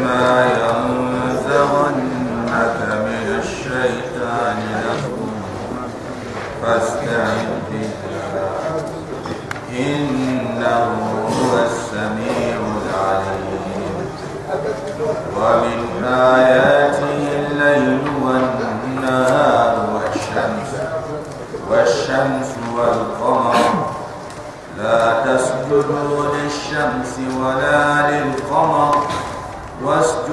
وإما ينزغنك من الشيطان نزغ فاستعذ بالله. إنه هو السميع العليم. ومن آياته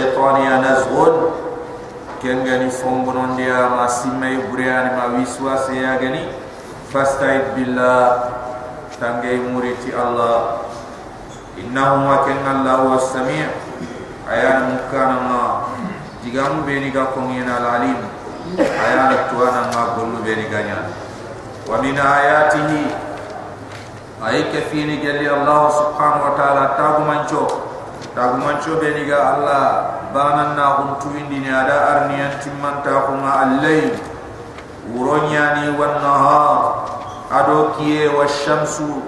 shaytan ya nazghun kengani fongonon dia ma simme buriani ma wiswa se ya gani fastaid billah tangay muriti Allah. Innahu ma kana Allah was-sami' ayan mukana ma digamu beni ga kongena al-alim ayan tuana ma gollu beni ganya. Wa min ayatihi. Ay kafini jalli Allah subhanahu wa ta'ala tagu mancho tagumancoɓe niga allah banannaxun tuwindini ada arniyan timmantaxunga alleyl wuroñani wannahar ado kiye walshamsu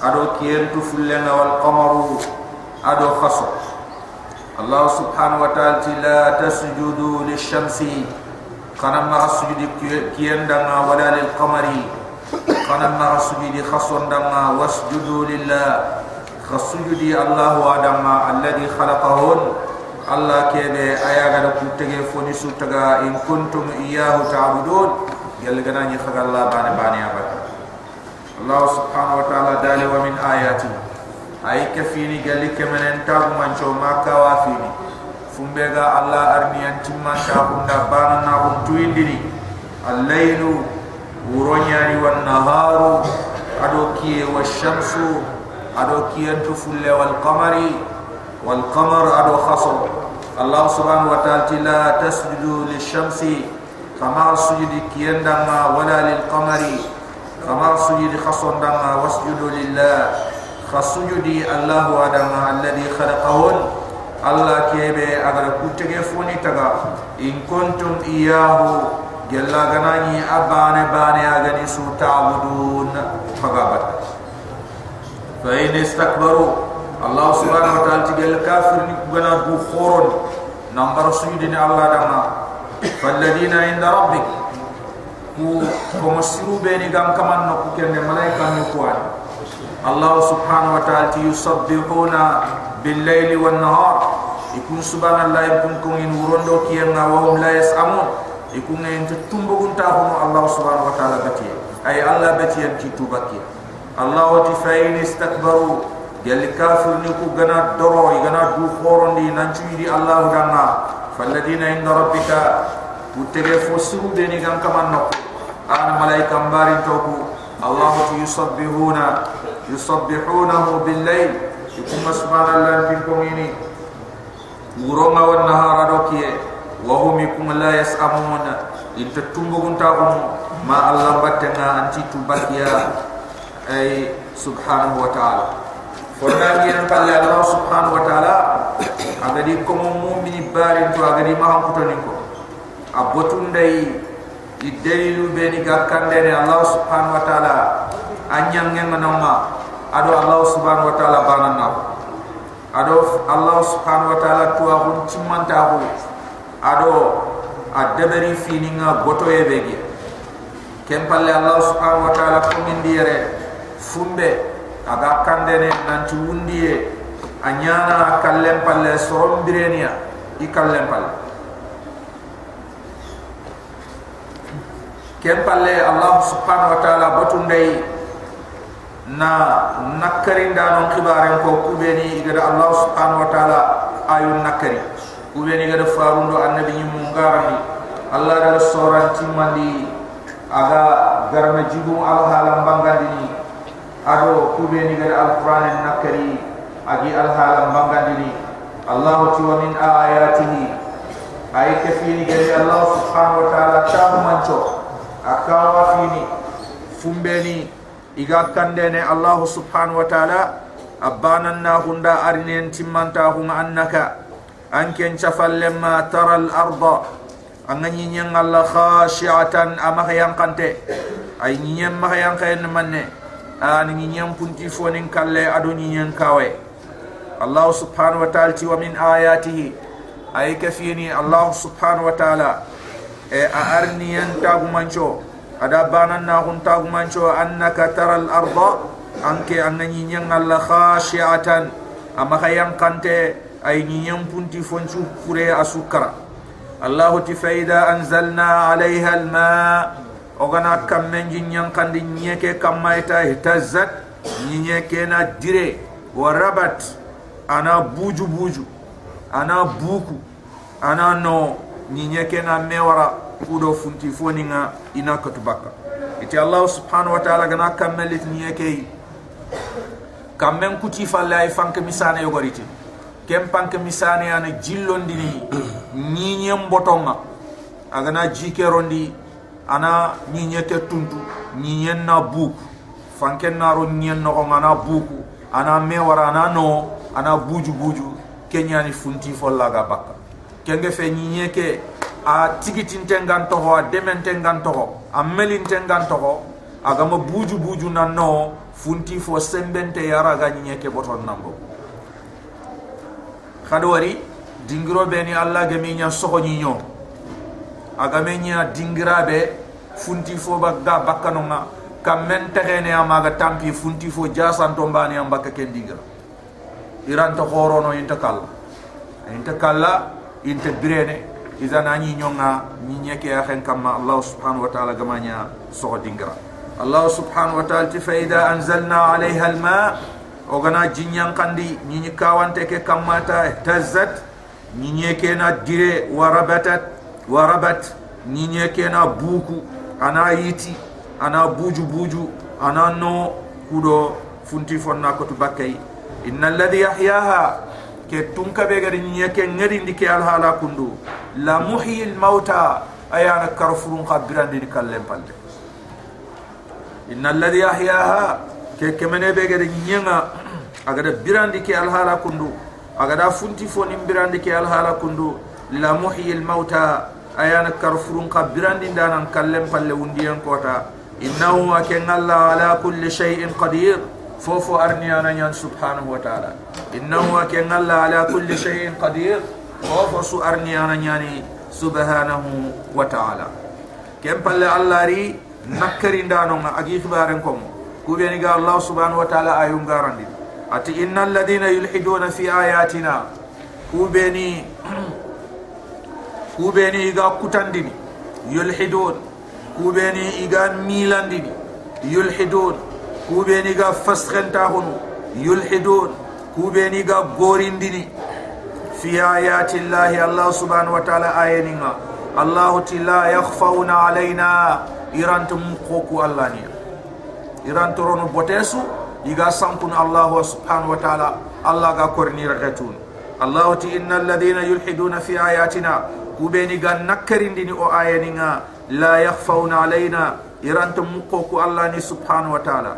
ado kiyentu fullenga walqamaru ado faso allah subhanahu wa taala ti la tasjudu lilshamsi xanamaxa sujudi kiyendanga wala lilqamari xanamaxa sujudi xasondanga wasjudu lillah khasujudi Allah wa dama alladhi khalaqahun. Allah kebe ayaga da kutege foni sutaga in kuntum iyyahu ta'budun. Yalla gana ni khaga Allah bani bani abada Allah subhanahu wa ta'ala dali wa min ayati. Ay kafini gali kemenen tagu mancho maka wa fini. Fumbega Allah arniyan timman ta hunda bana na hum ادو كينتو فل والقمر والقمر ادو خصو الله سبحانه وتعالى لا تسجد للشمس فما سجد كيندما ولا للقمر فما سجد خصو دما واسجدوا لله فسجد الله آدم الذي خلقهن الله كيبه اگر كوتگه فوني تگا ان كنتم اياه جلا غناني ابان بان اگني سو تعبدون فغابت fa in istakbaru Allah subhanahu wa ta'ala tigel kafir ni gana du khoron nambar sujudi ni Allah danga falladina inda rabbik ku komasiru be ni gam kaman no ku kende malaika ni kuani Allah subhanahu wa ta'ala yusabbihuna bil layli wan nahar ikun subhanallah ikun kun in urondo kiyenga wa hum la yasamun. Ikun en tumbo gunta hono Allah subhanahu wa ta'ala batiya ay Allah batiya ki tubaki Allah wa tifain istakbaru. Gal kafir ni ku gana doro gana du khorondi nanchu di Allah dana falladina inda rabbika. Utege fosiru be ni gam kaman no an malaika mbari toku. Allah yusabbihuna. Yusabbihunahu bil layl ikum subhanallah tin ko ini. Uronga wan nahara dokiye wa hum ikum la yasamun. Inta taxum ma allah battenga anti tubakiya ay subhanahu wa ta'ala. Fonna ngiran palle allah subhanahu wa ta'ala. Agadi ko mu'mini barin to agadi ma ko to niko abotun dai idailu beni gakkande ne allah subhanahu wa ta'ala. Anyangen manama ado allah subhanahu wa ta'ala bananna ado allah subhanahu wa ta'ala tuwa hun cimanta ado adabari fininga boto yebegi kempalle allah subhanahu wa ta'ala ko min dire fumbe aga kandene nanti wundiye anyana kallem palle sorom birenia i kallem palle kempalle allah subhanahu wa ta'ala batundai na nakarinda non khibaren ko kubeni igada allah subhanahu wa ta'ala ayun nakari kubeni igada farundo annabi nyimu ngarani allah dala soran timandi. Aga garama jigu al halam bangandini ado kubeni gar al quran nakari agi al halam bangandini allah tu wa min ayatihi. Ay kafini gar allah subhanahu wa ta'ala tabu mancho akawa fini fumbeni iga kandene allah subhanahu wa ta'ala. Abbanan na hunda arinen timmanta hum annaka. Anken chafallemma tara al arda. Angani nyang Allah khashiatan amah yang kante. Ay nyam mah yang kayen manne an nyam punti fonin kalle adu nyam kawe Allah subhanahu wa ta'ala ti wa min ayatihi ay kafini Allah subhanahu wa ta'ala e arni yan tagu mancho ada banan na hun tagu mancho annaka tara al arda anke angani nyang Allah khashiatan amah yang kante ay nyam punti fonchu kure asukara الله تفيدا أنزلنا عليها الماء ogana kamme njinyankandi nyeke kamma ita hitazat nyinyeke na dire wa rabat ana buju buju ana buku ana no nyinyeke na mewara kudo funti foninga ina katubaka iti allah subhanahu wa ta'ala gana kamme lit nyeke kamme kuti falla ay fanke misane yogoriti. Kem panke misane ana jillondini nyinyem botonga. Agana jikerondi ana ɲiɲɛ tuntu ñiñen na buuk fanken naro ɲiɲɛ nɔgɔn ana buuku ana mewara ana nɔɔ ana buju buju. Keɲani funti fo laga bakka kenge fe ɲiɲɛ ke a tigitinten gan tɔgɔ a dɛmɛnten gan tɔgɔ a melinten gan tɔgɔ agama buju buju na nɔɔ funti fo sembente yara ga ɲiɲɛ ke bɔtɔn nanbo kadowari dingiro beni alla gemiɲa sogo ɲiɲɔ agame ñina dingiraɓe funti fo ga bakkano ga kam men texene a maga tampi funti fo jasanto mbane a mbakka ken dingira. Iranta horono inta kalla. Inta kalla inta birene. Idan a ñiñonga ñiñeke a xen kamma allahu subhanahu wa taala gamaña soxo dingira. Allahu subhanahu wa taala ti fa ida anzalna alayha alma. Ogana jiñankandi ñiñi kawante ke kammata ihtazat. Ñiñeke na dire wa rabatat warabat rabat ni ñeke buuku ana yiti ana buuju buuju ana no kuɗo funti fonna kotu bakkay inna alladi yahyaha ke tunkaɓe gadi ñeke ŋerindi ke alhaala kundu la muhyi lmauta ayana karfurun xa birandini kallen palle inna alladi ahyaha ke kemene ɓe gede ñega agada birandi ke alhaala kundu agada funti fonin birandi ke alhaala kundu la muhyi al mauta ayana karfurun ka birandi ndanan kallem palle undiyan kota innahu akan allah ala kulli shay'in qadir fofo arniyana nyan subhanahu wa ta'ala innahu akan allah ala kulli shay'in qadir fofo su arniyana nyani subhanahu wa ta'ala kem palle allah ri nakari ndano agi khibaren kom kubeni ga allah subhanahu wa ta'ala ayum garandi ati innal ladina yulhiduna fi ayatina kubeni kubeni iga kutandini yulhidun kubeni iga milandini yulhidun kubeni iga faskhentahunu yulhidun kubeni iga gorindini fi ayati llahi allah subhanahu wa ta'ala ayaninga allah la yakhfauna alaina irantum koku allaniya irantoronu botesu iga sampun Allah subhanahu wa ta'ala Allah ga korni rakatun Allah ti innal ladina yulhiduna fi ayatina kubeni ga nakkarindini o ayaninga la yakhfauna alaina iranta mukko ku allah ni subhanahu wa ta'ala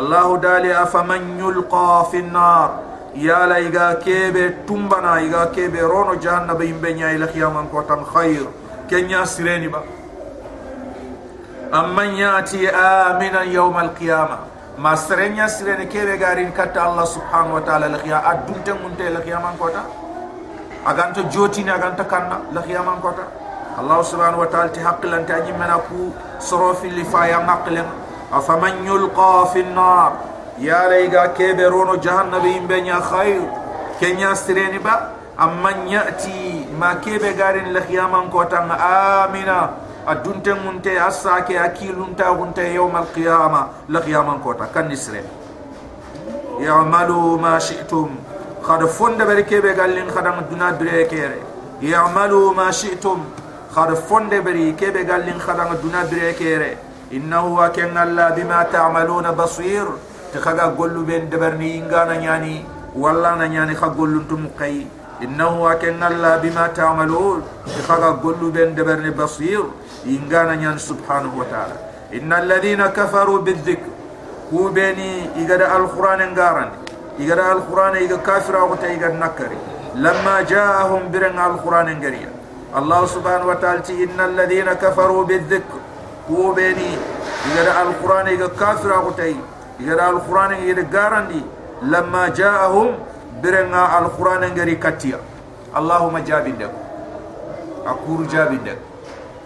allah dali afaman yulqa fi an-nar ya la iga kebe tumbana iga kebe rono jahannaba imbe nya ila qiyaman ko tan khair kenya sireni ba amman yati amina yawm al-qiyamah ma serenya sireni kebe garin katta allah subhanahu wa ta'ala la qiya adunte munte la qiyaman ko ta aganta jotini aganta kanna. Lahiyaman kota allah subhanahu wa ta'ala ti haqqilanta a ñimmena ku soro filli faya ngaqlen afaman yulqa fi nnar yarayga keɓe rono jahannabe yimɓe ña hayr ke ña sireni ba amman yati ma keɓe garin lahiyaman kotan amina a dunte gunte a sake a kilunta gunte yawma alqiyama lahiyaman kota kanni sireni. Ma shi'tum. خد فند بركيبه قال لين خدم الدنا دريكيري يعملوا ما شئتم. خد فند بركيبه قال لين خدم الدنا دريكيري إنه وكان الله بما تعملون بصير. تخغا قلو بين دبرني إنغانا يعني والله نياني خقلو أنتم قي. إنه وكان الله بما تعملون. تخغا قلو بين دبرني بصير. إنغانا يعني سبحانه وتعالى. إن الذين كفروا بالذكر. هو بيني إذا القرآن انغارني. يقرأ القرآن يقرأ كافر أو يقرأ نكري لما جاءهم برن القرآن قريا الله سبحانه وتعالى إن الذين كفروا بالذكر هو بيني يقرأ القرآن يقرأ كافر أو يقرأ القرآن يقرأ لما جاءهم برن القرآن قريا كتيا اللهم جابندك أقول جابندك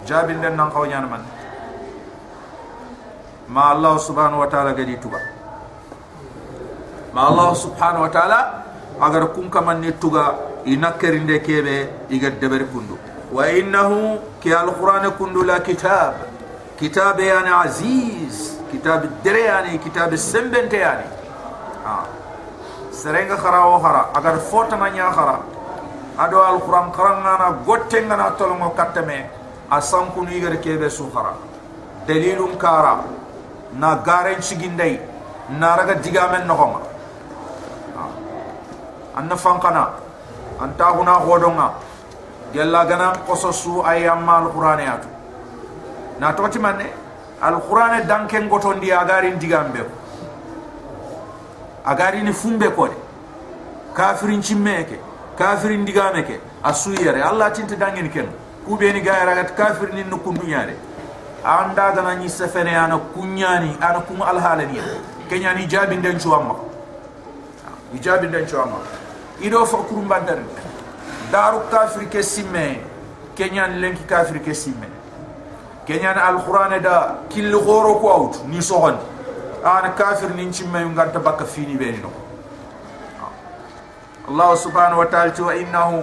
جابندك نقوى من ما الله سبحانه وتعالى قد يتبع ma allah subhanahu wa taala kun kaman nettuga i nakkerinde keɓe iga deɓeri kundu. Wa innahu ke alqur'ane kundu la kitab. Kitabe yani aziz. Kitabe dere yani kitabe sembente yani. Ha. Serenga xara wo agar agata fotana ña xara ado alqur'an xarangana gottengana tolongo kattame a sankunu yigata keɓe su xara dalilum kara. Na garen ciginday na raga digamen noxonga anna fankana. Anta huna hodonga. Gella gana qososu ayamma alqur'ane atu. Na toti manne alqur'ane danken gotondi agari digambe agari ni fumbe ko de. Kafirin cimmeke kafirin digameke asuyere allah tinta dangen ken. Kubeni gaira gat kafirin ni kundunyare anda gana ni sefene ana kunyani ana kum alhalani kenyani jabin den chuamma ijabin den chuamma ido fo kurum bandar daru kafir ke simme kenyan lenki kafir ke simme kenyan alquran da kil goro ko out ni sohon ana kafir nin cimme nganta bakka fini be no Allah subhanahu wa ta'ala wa innahu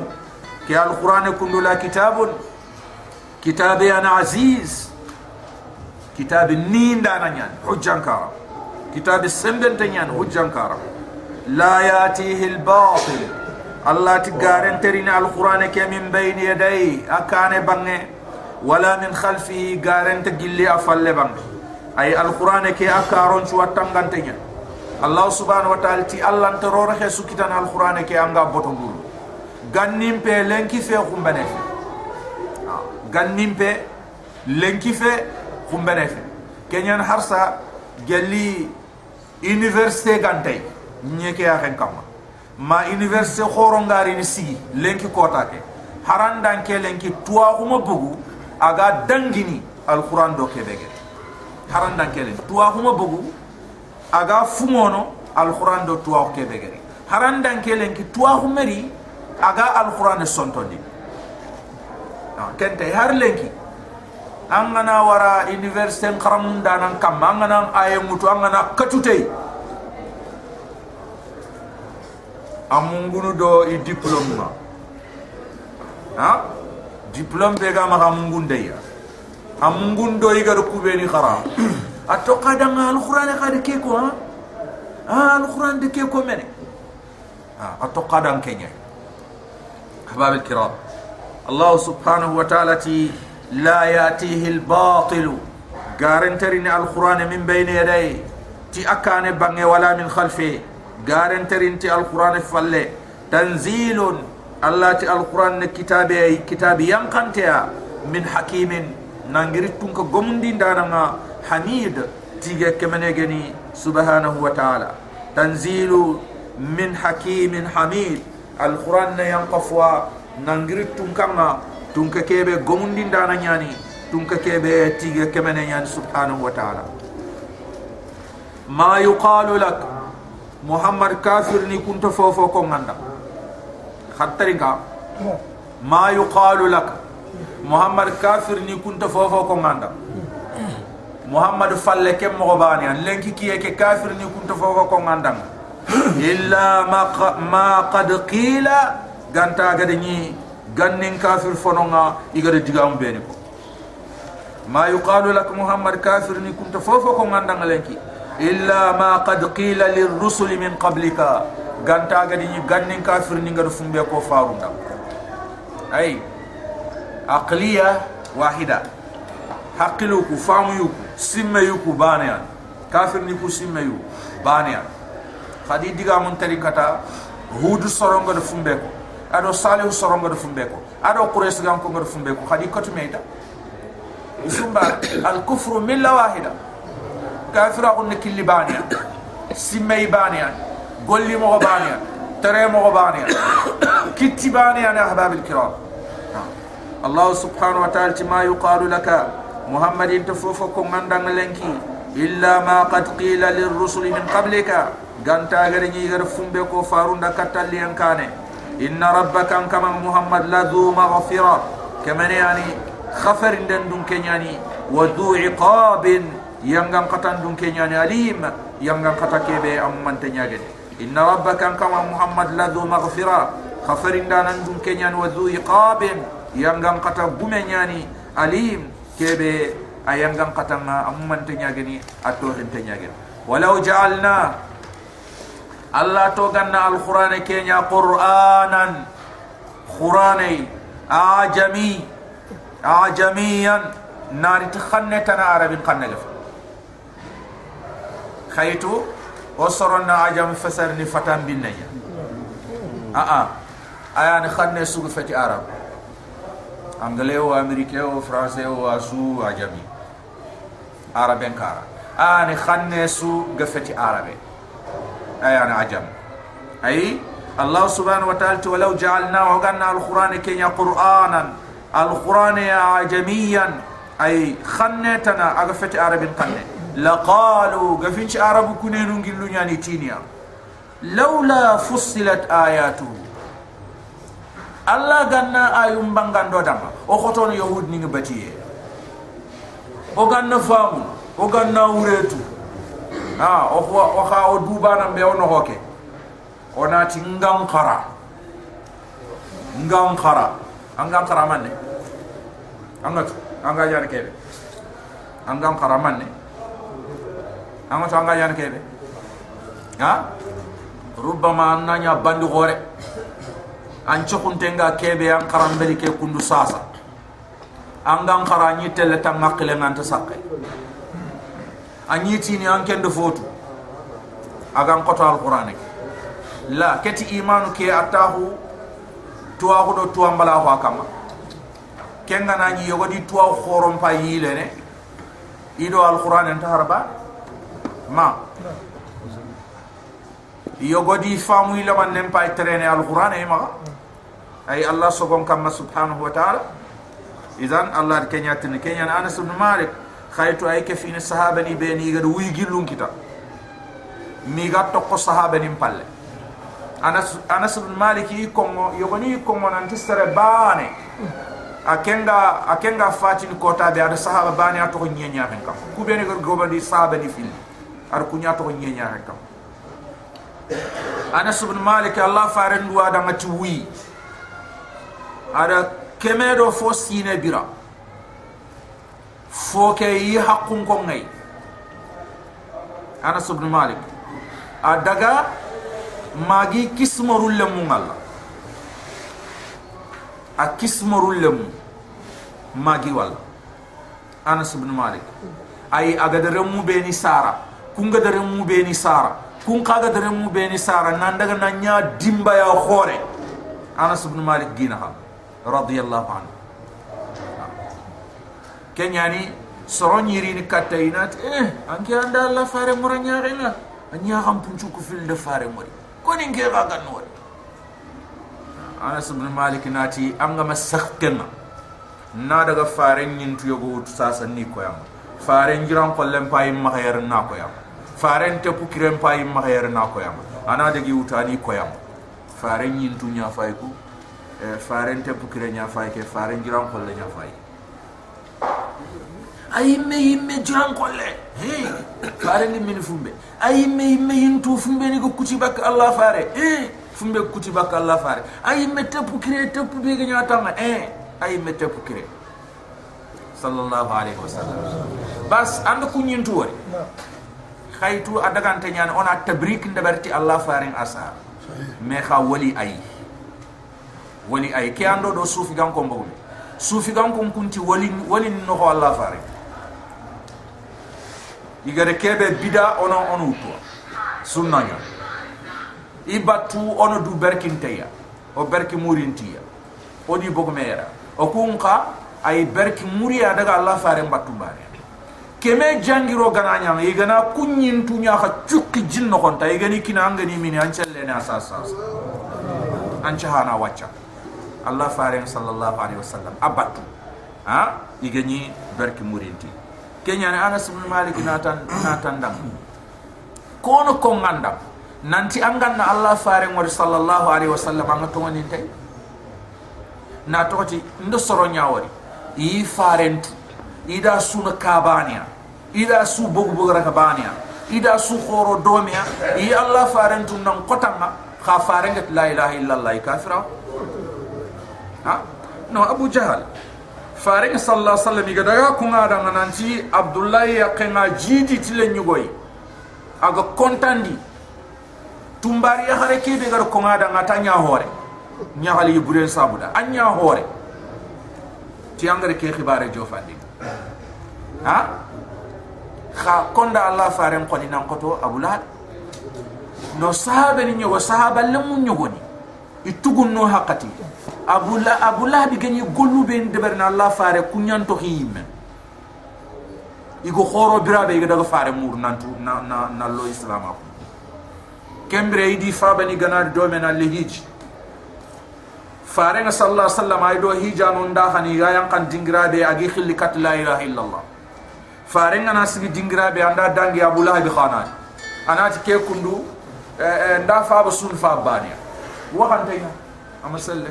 ki alquran kundu la kitabun kitabe ana aziz kitab ninda nanyan hujjan kara kitab sembente nyan hujjan kara لا يأتيه الباطل. الله تقارن ترين القرآن من بين يديه أكان بنه ولا من خلفه قارن تقلي أفل بنه أي القرآن كي أكارون شو أتنغن تنين. الله سبحانه وتعالى تي الله انترور خيسو كتان القرآن كي أنغا بطنغول غنم بي لنكي في خم بنف غنم بي لنكي في خم بنف كنيان حرسا جلي université gantay nyeke ya hen kama ma université khorongari ni sigi lenki kota ke. Harandan ke lenki tuwa uma bugu aga dangini alquran do ke bege. Harandan ke lenki tuwa uma bugu aga fumono alquran do tuwa ke bege. Harandan ke lenki tuwa humeri aga alquran sontondi. Kente har lenki. Angana wara université kharam danan kam angana ayemutu angana katutei amungunu do i diplôme ma ha diplôme be ga maxa mungun deya a mungun do i gada kubeni xara a toqa danga alxurane xade ke ko a a alxurane de ke ko mene a toqa dan keñe ahbab alkiram allah subhanahu wa taala ti la yatihi albatilu garantarini alqur'ane min bayne yaday ti akane bange wala min khalfe غارن ترينتي القرآن فالي تنزيل الله تي القرآن كتابي كتابي ينقنتيا من حكيم نانجرتونك غمدين دانا حميد تيجي كمنيجني سبحانه وتعالى تنزيل من حكيم حميد القرآن ينقفوا نانجرتونك تونك كيبي غمدين دانا يعني تونك كيبي تيجي كمنيجني سبحانه وتعالى ما يقال لك muhammad kafir ni kunta fofo ko nganda. Khattari ka ma yuqalu lak. Muhammad kafir ni kunta fofo ko nganda. Muhammad falle ke mo bani an. Lenki kiye ke kafir ni kunta fofo ko nganda. Illa ma ma qad qila. Ganta gade ni gannin kafir fononga igade digam beni ko. Ma yuqalu lak muhammad kafir ni kunta fofo ko nganda lenki illa ma qad qila lirrusuli min qablika. Ganta gadi ni gannin kafir ni ngado fumbe ko farunda ay aqliya wahida. Haqilu ku famu yu simme yu ku baniya kafir ni ku simme yu baniya khadi diga mun tari kata huɗu sorongo do fumbe ko. Ado salihu sorongo do fumbe ko. Ado quraish gam ko ngado fumbe ko. Khadi kotu meita. Isumba al kufru milla wahida. Kafira ko nekilli baniya simmay baniya golli mo baniya tere mo baniya kitti baniya na ahbab al kiram allah subhanahu wa ta'ala ma yuqalu laka muhammadin tafufo ko ngandang lenki illa ma qad qila lir rusul min qablika ganta gari ni gar fumbe ko farunda katalli en kane inna rabbaka kama muhammad la dhu maghfira kamane yani khafar den dun kenyani wa dhu iqabin yangam katan dun ke nyani alim yangam kata kebe amman te nyagede inna rabbaka kama muhammad ladhu maghfira khafarin danan dun ke nyani wa dhu iqabin yangam kata gume nyani alim kebe ayangam kata ma amman te nyageni ato te nyagede walau ja'alna Allah to ganna al-Qur'an kenya Qur'anan Qur'ani ajami ajamiyan nari takhanna tan arabin qanna kaitu o soronna ajam fesarni fatan binneña aa ayani xanne sugu feti arab anglais o américain o français o asu ajami a jami araben kara ni khanne su gafati feti aya ni ajam ay الله سبحانه وتعالى ولو جعلناه وقلنا القرآن كنيا قرآنا القرآن يا عجميا أي خنتنا أقفت عربي قنت لقالوا قفنش عرب كنين نجلو يعني تينيا. لولا فصلت آياته. الله قالنا آيوم بانغان دو داما. وخطون يهود نيغ باتيه وقالنا فامو وقالنا وريتو ها وخا ودوبانا بيونو هوكي onati ngankara ngankara angankara manne angatu anga jani kebe angankara manne angatu anga jani kebe ha? Rubbama annanya bandi gore. An chokuntenga kebe an karambeli ke kundu sasa. Angankara nyi telle tangakle nganta sakke. Anyiti ni ankende fotu. Agan koto alqur'ani la keti imanu ke atahu tuwa ko do tuwa mbala ko kama. Kenga na nyi yogodi tuwa khorom pa yile ne. Ido alquran en taharba ma yogodi famu ila man nem pa trene alquran e ma ay allah sogon kam subhanahu wa ta'ala idan allah kenya tin kenya anas ibn malik khaytu ay ke fini sahaba ni beni gadu wi gillun kita mi gatto ko sahaba ni palle anas anas bin maliki kongo yogoni kongo nan tisere bane akenga akenga fatini kota be ada sahaba bane ato ko nyenya hen kam ku bene gor gobandi sahaba ni fil ar ku nyato ko nyenya hen kam anas bin malik allah faren duwa da ngati ada kemedo fo sine bira. Fo ke yi hakkun ko ngay anas bin malik. Adaga magi kismarul lemu ngalla. A kismarul lemu magi wala anas ibn malik. Ay aga dare mu beni sara kun ga dare mu beni sara kun kaga dare mu beni sara nan daga nan nya dimba ya khore anas ibn malik gina ha radiyallahu anhu kenyani soron yiri ni katta inat eh anki anda Allah fare muranya rena anya ham punchu ku fil de fare mori ko ni nge ga gan wori Anas ibn Malik nati anga masakhtena na daga fare nyintu yogo sasa ni ko yam fare ngiran kollem pay mahayar na ko yam farente pukiren pa yimma hayarna koyama ana degi wutani koyama faren ñintu ñafay ku faren te pukire ñafay eh, ke faren jiran kolle ñafay a yimme yimme jiran le. hey. faren ni mini fumbe a yimme yin tu fumbe ni ko kuti bakka allah fare hey. fumbe kuti bakka allah fare ay me te pukire te pubege ñatanga hey. Eh, ay me te pukire sallallahu alaihi wasallam bas anda ku ñintu wori no. haytu a daganta ñani ona tabrik ndeɓerti allah faren asa. Mais ha wali ayi wali ayi ke anɗo ɗo suufiganko mbogmi suufigankon kunti wali walin noho allah faren igere keɓe bida ono on wuttuwa sunnaño i ono du berkinteya o berki murintiya oɗi bogmeera o kun ay berki muriya daga allah faren battu keme jangiro gananya igana kunyin tunya ka cukki jinno konta. Igani kina angani mini ancelle ne asasa. Ancha hana wacha. Allah fare sallallahu alaihi wasallam. Abatu. Ha? Igani berki murintiya kenya ne anas bin malik natan natan dam kono ko ngandam nanti angan na allah fare ngor sallallahu alaihi wasallam anga to ngani tay na to ti ndo soro nyawari. I farent ida suna kabania ida su bogu bogu raka bania ida su khoro domia. I allah farentu nan kotanga. Kha farenget la ilaha illallah kafira. Ha? No abu jahal. Faring sallallahu alaihi wasallam ga daga kunga da nanti abdullahi ya kenga jidi tile nyugoi. Aga kontandi. Tumbari ya hare kebe gar kunga da ngata nya hore. Nya hali bure sabuda. Anya hore. Ti angare ke khibare jofandi ha kha konda allah faring ko nan koto abulad no sahabe ni nyugo sahaba lamu nyugoni itugun no hakati abula abula bi gani gollu be deber na allah fare kunyan to himme igo khoro birabe iga daga fare mur nantu na na na lo islam ko kembre idi fa bani ganar do men al hij fare nga sallallahu alaihi wasallam ay do hija non da hani ga yang kan dingrabe agi khilli kat la ilaha illallah farenga na sigi dingiraɓe anda dangi aboulahabi khanani anati ke kundu nda faaba sun fa baneya waxantaya ama selle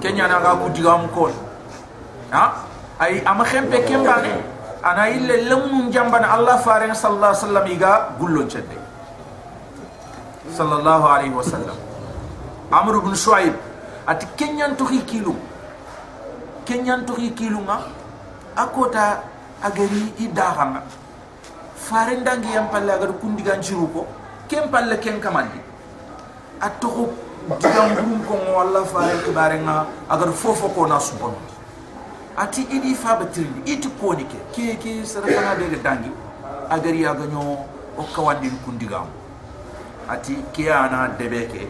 keñanaga kutigamu koon a ay ama xempe ke mbane ana yille lemnu jambana allah farenga sallah sallam iga gulloncende sallallahu alayhi wa sallam amru bnu shoaib ati keñantoxi kilu keñantoxi kilunga a kota agari i daxanga fare ndangiyan palle agada kundigan ciru ko ken palle ken kamandi. A toxo digangurum kongo walla fare kibarenga agada fofo kona sugono ati iɗi faɓa tirindi iti koni ke ke ke sarakana ɓega dangi agari agaño o kawandin kundigamu ati ke ana deɓe ke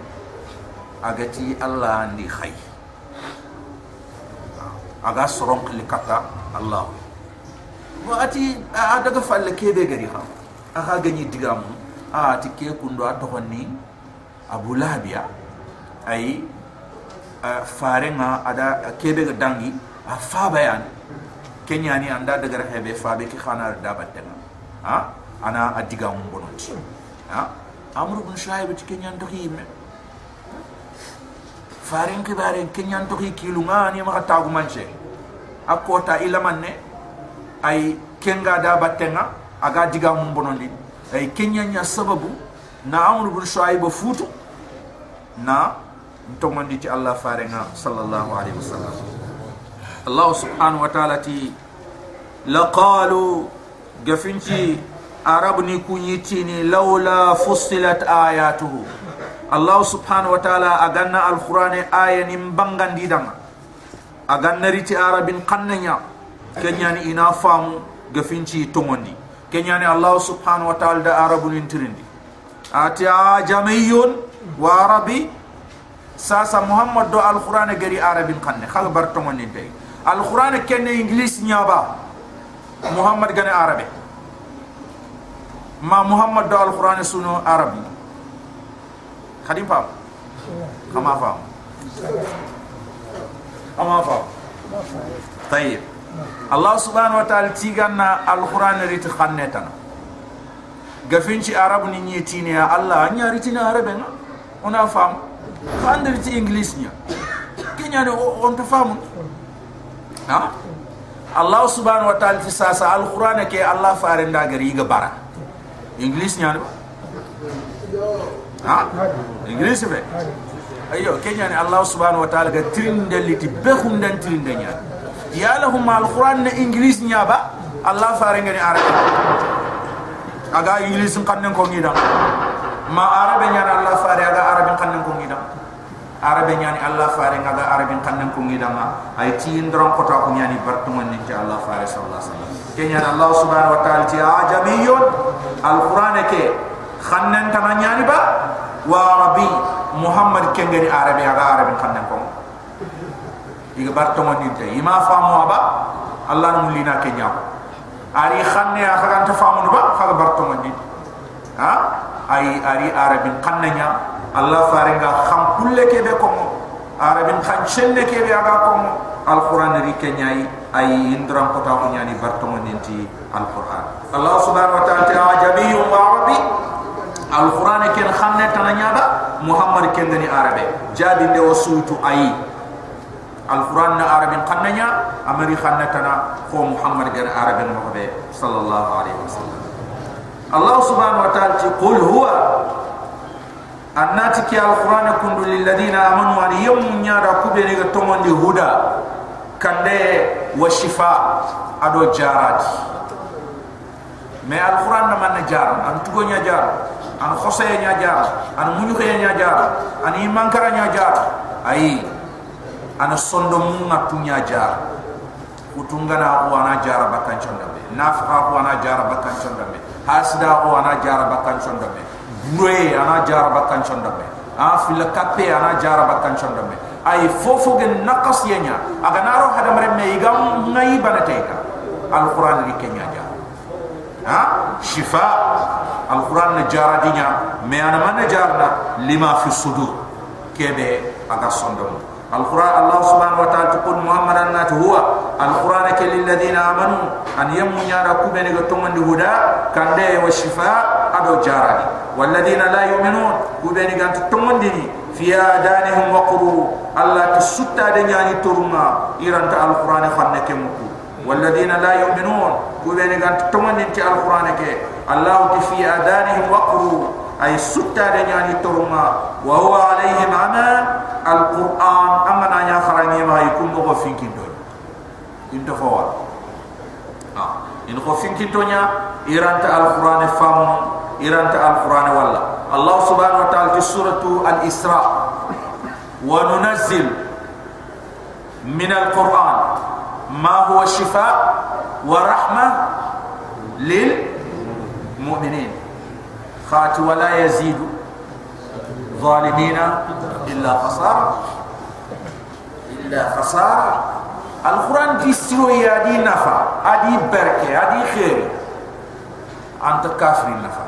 agati allah andi hay aga soronqli katta allahu. wakati a daga falle kebe gari ha aka ganyi digamu. A ti ke kundo a tokonni abu labiya ayi fare nga ada kebe ga dangi a faba yan kenya ni anda daga hebe fabe ki khana da batenga ha ana a digamu bonoti ha amru bin shaibi ti kenya ndoki me. Faren kibaren kenya ndoki kilunga ni ma tagu manche. Akota ilamanne ay kenga da batenga aga diga mun bonondi ay kenya nya sababu na amru bin shaib futu na ntomandi ci Allah farenga sallallahu alaihi wasallam. Allah subhanahu wa ta'ala ti laqalu gafinci arab ni kunyiti ni laula fussilat ayatuhu. Allah subhanahu wa ta'ala aganna alqur'ani aya ni mbangandi danga aganna riti arabin qannanya kenyani ina famu gafinci tomondi kenyani Allah subhanahu wa ta'ala da arabun intirindi ati ajamiyun wa arabi sasa muhammad do alquran gari arabin kanne khal bar to ngoni tay alquran kenne english nyaba muhammad gane arabe ma muhammad do alquran suno arabi khadim pam kama fam kama fam tayyib allah subhanahu wa ta'ala tigana alquran rit khannetana gafinci arab ni nyetini ya allah nya ritina arabe na ona fam khandir ti english nya kenya ne on ta fam ha allah subhanahu wa ta'ala ti sasa alquran ke allah fare ndagari ga bara english nya ne ha english be ayo kenya ne allah subhanahu wa ta'ala ga trindaliti be hundan trindanya ya lahum alquran ne english nya ba allah fare ngani arabe aga english kannen ko ngida ma arabe nyana allah fare aga arabe kannen ko ngida arabe nyani allah fare aga arabe kannen ko ngida ma. Ay ti ndron ko ta ko nyani bartumon ni ta allah fare sallallahu alaihi wasallam. Kenya allah subhanahu wa ta'ala ti ajamiyun alquran ke? Khannen ta nyani ba? Wa arabi muhammad kengeni arabe aga arabe kannen ko iga bartumon ni ta ima famu aba? Allah mulina kenya. Ko ari khanne ya khagan ta famu ba? Khaga barto mandi. Ha? Ay ari arabin khannanya allah faringa kham kulle ke be ko arabin khan chenne ke be aga ko alquran ri kenyai ay indram ko ta ko nyani barto mandi alquran. Allah subhanahu wa ta'ala ajabi wa arabi alquran ken khanne tananya ba? Muhammad ken gani arabe. Jadi de wasutu ay القران عربي قننيا امري خنتنا هو محمد غير عربي مخبي صلى الله عليه وسلم الله سبحانه وتعالى قل هو annati ki alquran kundu lil ladina amanu an yawm nyara kubeni ga tomondi huda kande wa shifa ado jarat me alquran na man jar an tugo nya jar an khose nya jar an munyu nya jar an imankara nya jar ai ana sondo munga tunya jar. Utungana ko ana jara bakkan chondabe nafqa ko ana jara bakkan chondabe hasda ko ana jara bakkan chondabe noe ana jara bakkan chondabe afil kape ana jara bakkan chondabe ay fofo gen naqas yenya. Aga naro hada me igam ngai banateka alquran ri kenya ja ha? Shifa. Alquran na jara dinya. Me ana man jarna lima fi sudur. Kebe aga sondomo القرآن الله سبحانه وتعالى تقول محمد النات هو. القرآن للذين آمنوا أن يمون يارا كوبين غتومن هدى كان دي والشفاء أدو جاراني. والذين لا يؤمنون كوبين غتومن ديني. في آدانهم وقروا. الله تسوتا دنياني ترما. إيران القرآن خانك مكو. والذين لا يؤمنون كوبين غتومن ديني القرآن الله في آدانهم وقروا. أي سوتا دنياني ترما. وهو عليهم عمى القرآن أما نانيا خرامي ما يكون مغو فين كنتون انت فوال إن خفين كنتون إيران القرآن فامن إيران القرآن والله الله سبحانه وتعالى في سورة الإسراء وننزل من القرآن ما هو شفاء ورحمة للمؤمنين خات ولا يزيد ظالمين إلا خسارة إلا خسارة القرآن تسيرو يادي نفع أدي بركة أدي خير أنت كافر نفع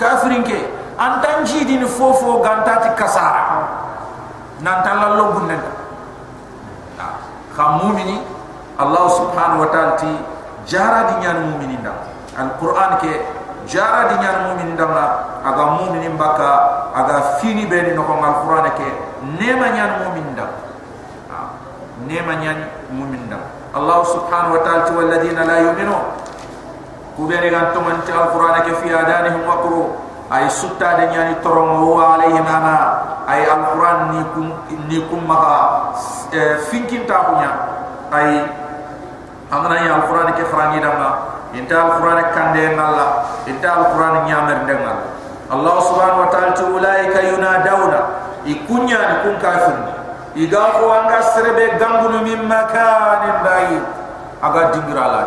كافر كي أنت نجي دين فوفو غانتات كسارة نانتان لالو بندن خمومني الله سبحانه وتعالى جارة دينيان مومنين القرآن كي nyar mu'min dama aga mu'min baka aga fini be ni no alquran ke nema nyar mu'min dam nema nyar mu'min dam allah subhanahu wa ta'ala wal ladina la yu'minu. Ku be gan to man ci alquran ke fi adanihim wa ay sutta de nyani torom wa alayhim ana ay alquran ni kum ni kum ma finkin ta kunya ay amana ya alquran ke frangi dama inta alquran kande ngalla inta alquran nyamer dengal allah subhanahu wa ta'ala tu ulaika yunadawna. Ikunya kun kafir iga ko anga serebe gambunu min makanin bayi aga dingira la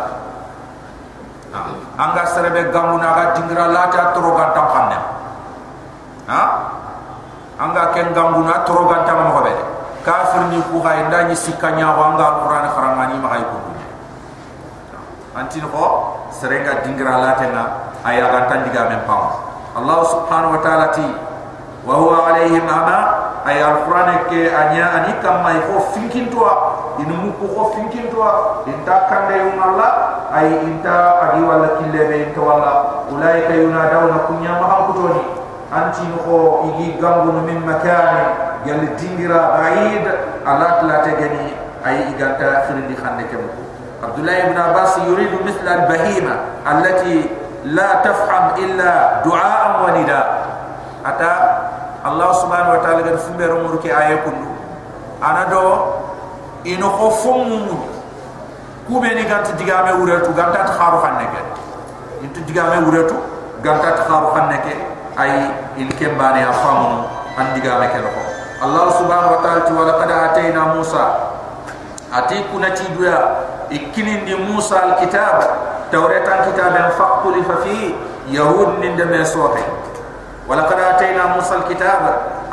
anga serebe gambunu aga dingira la ta toro ga tampanne ha? Anga ken gambuna toro ganta mo hobe kafir ni ku hay ndani sikanya wa alquran kharamani ma hay ko antin ko serenga dingra latena aya ganta diga men pam allah subhanahu wa ta'ala ti wa huwa alaihim ama ay alquran ke anya ani kam may ko finkin to inu mu ko finkin to inta kande um allah ay inta adi wala kille be wala ulai kayuna dawna kunya ma ha kutoni anti ko igi gambu min makani yal dingira baid ala la tegani ay iganta khirindi khande kem abdullah ibn abbas yuridu mithla al bahima allati la tafham illa du'a wa nida. Ata allah subhanahu wa ta'ala gad fumbe romuru ke aye kundu anado ino ko fomu kube ni ganta digame wuretu ganta ta kharu khanne ke intu digame wuretu ganta ta kharu khanne ke ay il kembane afamu andigame ke ko Allah subhanahu wa ta'ala wa laqad atayna Musa. Ati kunati duya ikinin di Musa alkitab tawratan kitaban faqul fa fi yahud nin de mesote wa laqad atayna Musa alkitab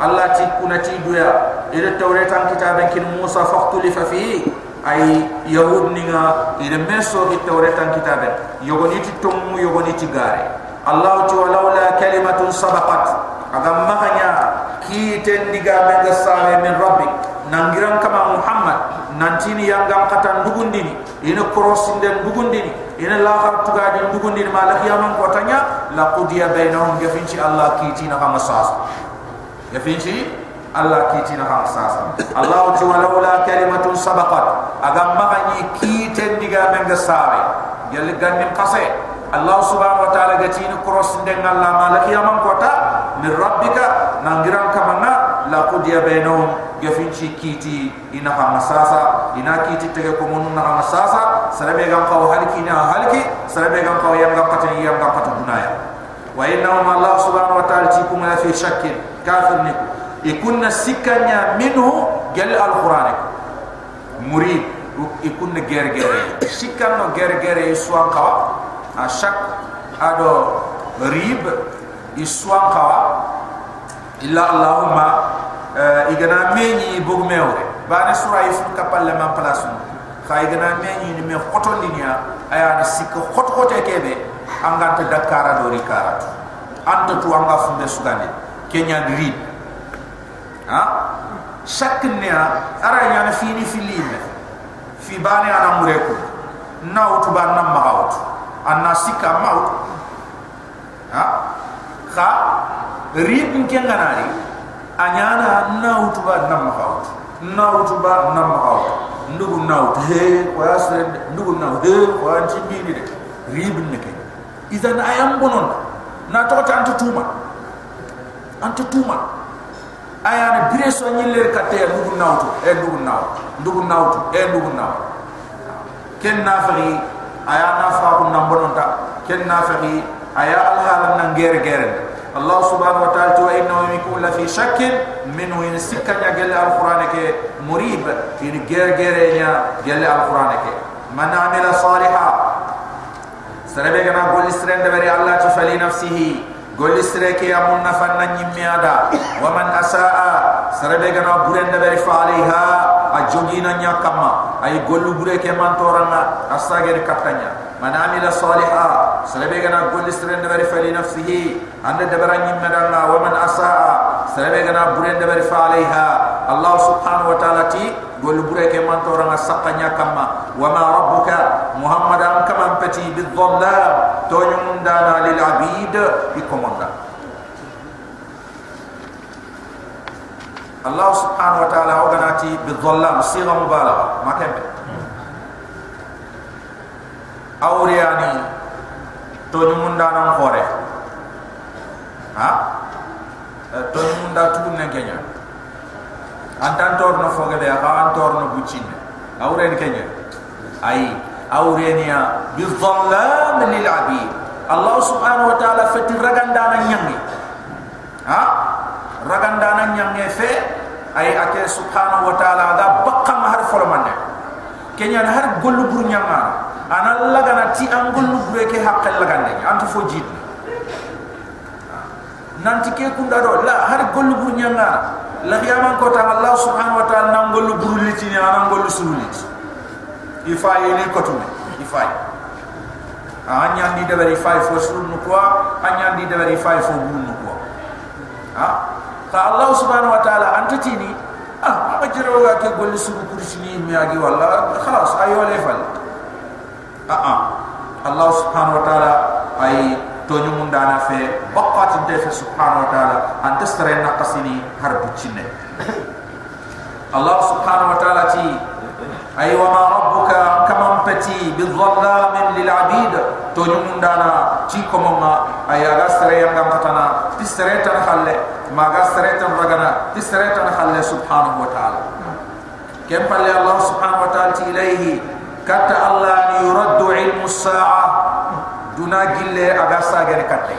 Allah ti kunati duya ila tawratan kitaban kin Musa faqul fa fi ay yahud ninga ila meso ki tawratan kitaban yogoni ti tomu yogoni ti gare. Allah ti walaula kalimatun sabaqat. Agam makanya ki ten diga me ga sale min rabbi nangiran kama muhammad nantini yang gam kata ndugundini ina cross den ndugundini ina la har tuga den ndugundini malak yaman ko tanya la qudiya bainahum. Ya finci allah ki tina kama sas. Ya allah ki tina kama sas. Allah tu walaula kalimatun sabaqat. Agam magani ki ten diga me ga sale yal ganim qase allah subhanahu wa ta'ala gatina cross den allah. Malak yaman ko ta min rabbika nangiran kamanga la qudiya bainahum yafinchi kiti ina ha masasa ina kiti tege ko mun na masasa sarabe gam qaw halki na halki sarabe gam qaw yam gam patin yam gam patin dunaya wa inna ma allah subhanahu wa ta'ala tikum la fi shakkin kafir niku ikunna sikanya minhu gal alquran murid ikunna ger ger sikkan no ger ger qawa a shak ado rib iswan qawa illa allahumma uh, igana meñi bog mewre bana sura yusuf kapal le man place kha igana meñi ni me khoto linia aya na sikko khot khote kebe anganta dakara do rikara anta tu anga funde sugande kenya green. Ha? Chaque nia ara yana fini filime fi bani ana mureku. Nawtu ban nam maawtu anna sikka maawtu ha? Kha rib nke nganari anyana na utuba na mahaut na utuba na mahaut ndugu na he kwa asre ndugu na he kwa ntibini de rib neke idan ayam bonon na to ta antu tuma antu tuma ayana bire so nyiller katte ndugu na ut e ndugu na ndugu na ut e ndugu na ken na fari ayana fa ko nambononta ken na fari aya alhala na ngere gere الله سبحانه وتعالى وإنه يكون في شك منه إن سكا جل القرآن كي مريب إن غير جل القرآن كي من عمل صالحا. سربنا قول سرند بري الله تفلي نفسه. قول سرك يا من فن نيميادا ومن أساء. سربنا برند بري فعليها. أجوجينا نيكما أي قول بريك من تورنا. أستغير كتنيا. من عمل صالحا. سلبيغنا قول سرند بري فلي نفسه عند دبران يمدنا ومن أساء سلبيغنا برند بري فعليها الله سبحانه وتعالى تي قول بريك من تورنا سقنيا كما وما ربك محمد كما بتي بالظلام تونيون دانا للعبيد بكموندا الله سبحانه وتعالى وغناتي بالظلام صيغه مبالغه ما كان to ni munda nan hore. Ha? To ni munda tugun ne kenya. Antan tor no foge be ha an tor no bucin. Awren kenya. Ai awrenia bi dhallam lil abid. Allah subhanahu wa ta'ala fati raganda nan nyangi. Ha? Raganda nan nyangi fe ai ake subhanahu wa ta'ala ga bakka ma har folmane kenya har gollu bur nyanga ana lagana ti angol lu breke hakkal lagande anta fo jit nanti ke kunda do? La har gollu bu nyanga. La yaman ko ta allah subhanahu wa ta'ala nan gollu buruliti ni nan gollu sululiti ifa yene ko tume ifa anya ni de bari fay fo sul nu ko anya ni de bari fay fo bu nu ko ha? Ka allah subhanahu wa ta'ala antati ni ah ma jero ga ke gollu sulu kursini mi agi wala khalas ayo le fal ah ah. Allah subhanahu wa ta'ala ay to ñu mundana fe baqat de fe subhanahu wa ta'ala anta sare naqasini har buccine allah subhanahu wa ta'ala ti ay wa ma rabbuka kama pati bil dhallamin lil abid. To ñu mundana ci ko mama ay aga sare yang ngam ti sare tan khalle ma ga sare tan ragana ti sare tan khalle subhanahu wa ta'ala. Kem palle allah subhanahu wa ta'ala ti ilayhi kata Allah ni yuraddu ilmu sa'a duna gille aga sagene katte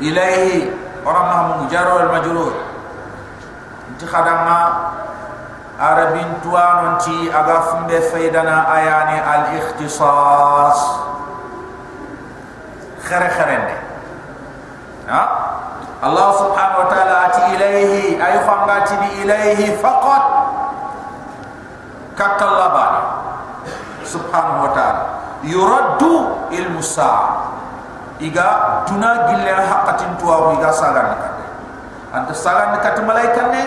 ilayhi orang mahmu jaro al majrur inti khadama arabin tuan anti aga funde faydana ayani al ikhtisas khare kharende ha? Allah subhanahu wa ta'ala ati ilayhi ay khangati bi ilayhi faqat katalabani subhanahu wa ta'ala. Yuraddu ilmu sa'a. Iga tuna gille haqqatin tuwa iga sagan kat anta sagan kat malaikat ne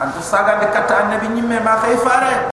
anta sagan kat annabi nyimme ma khay fare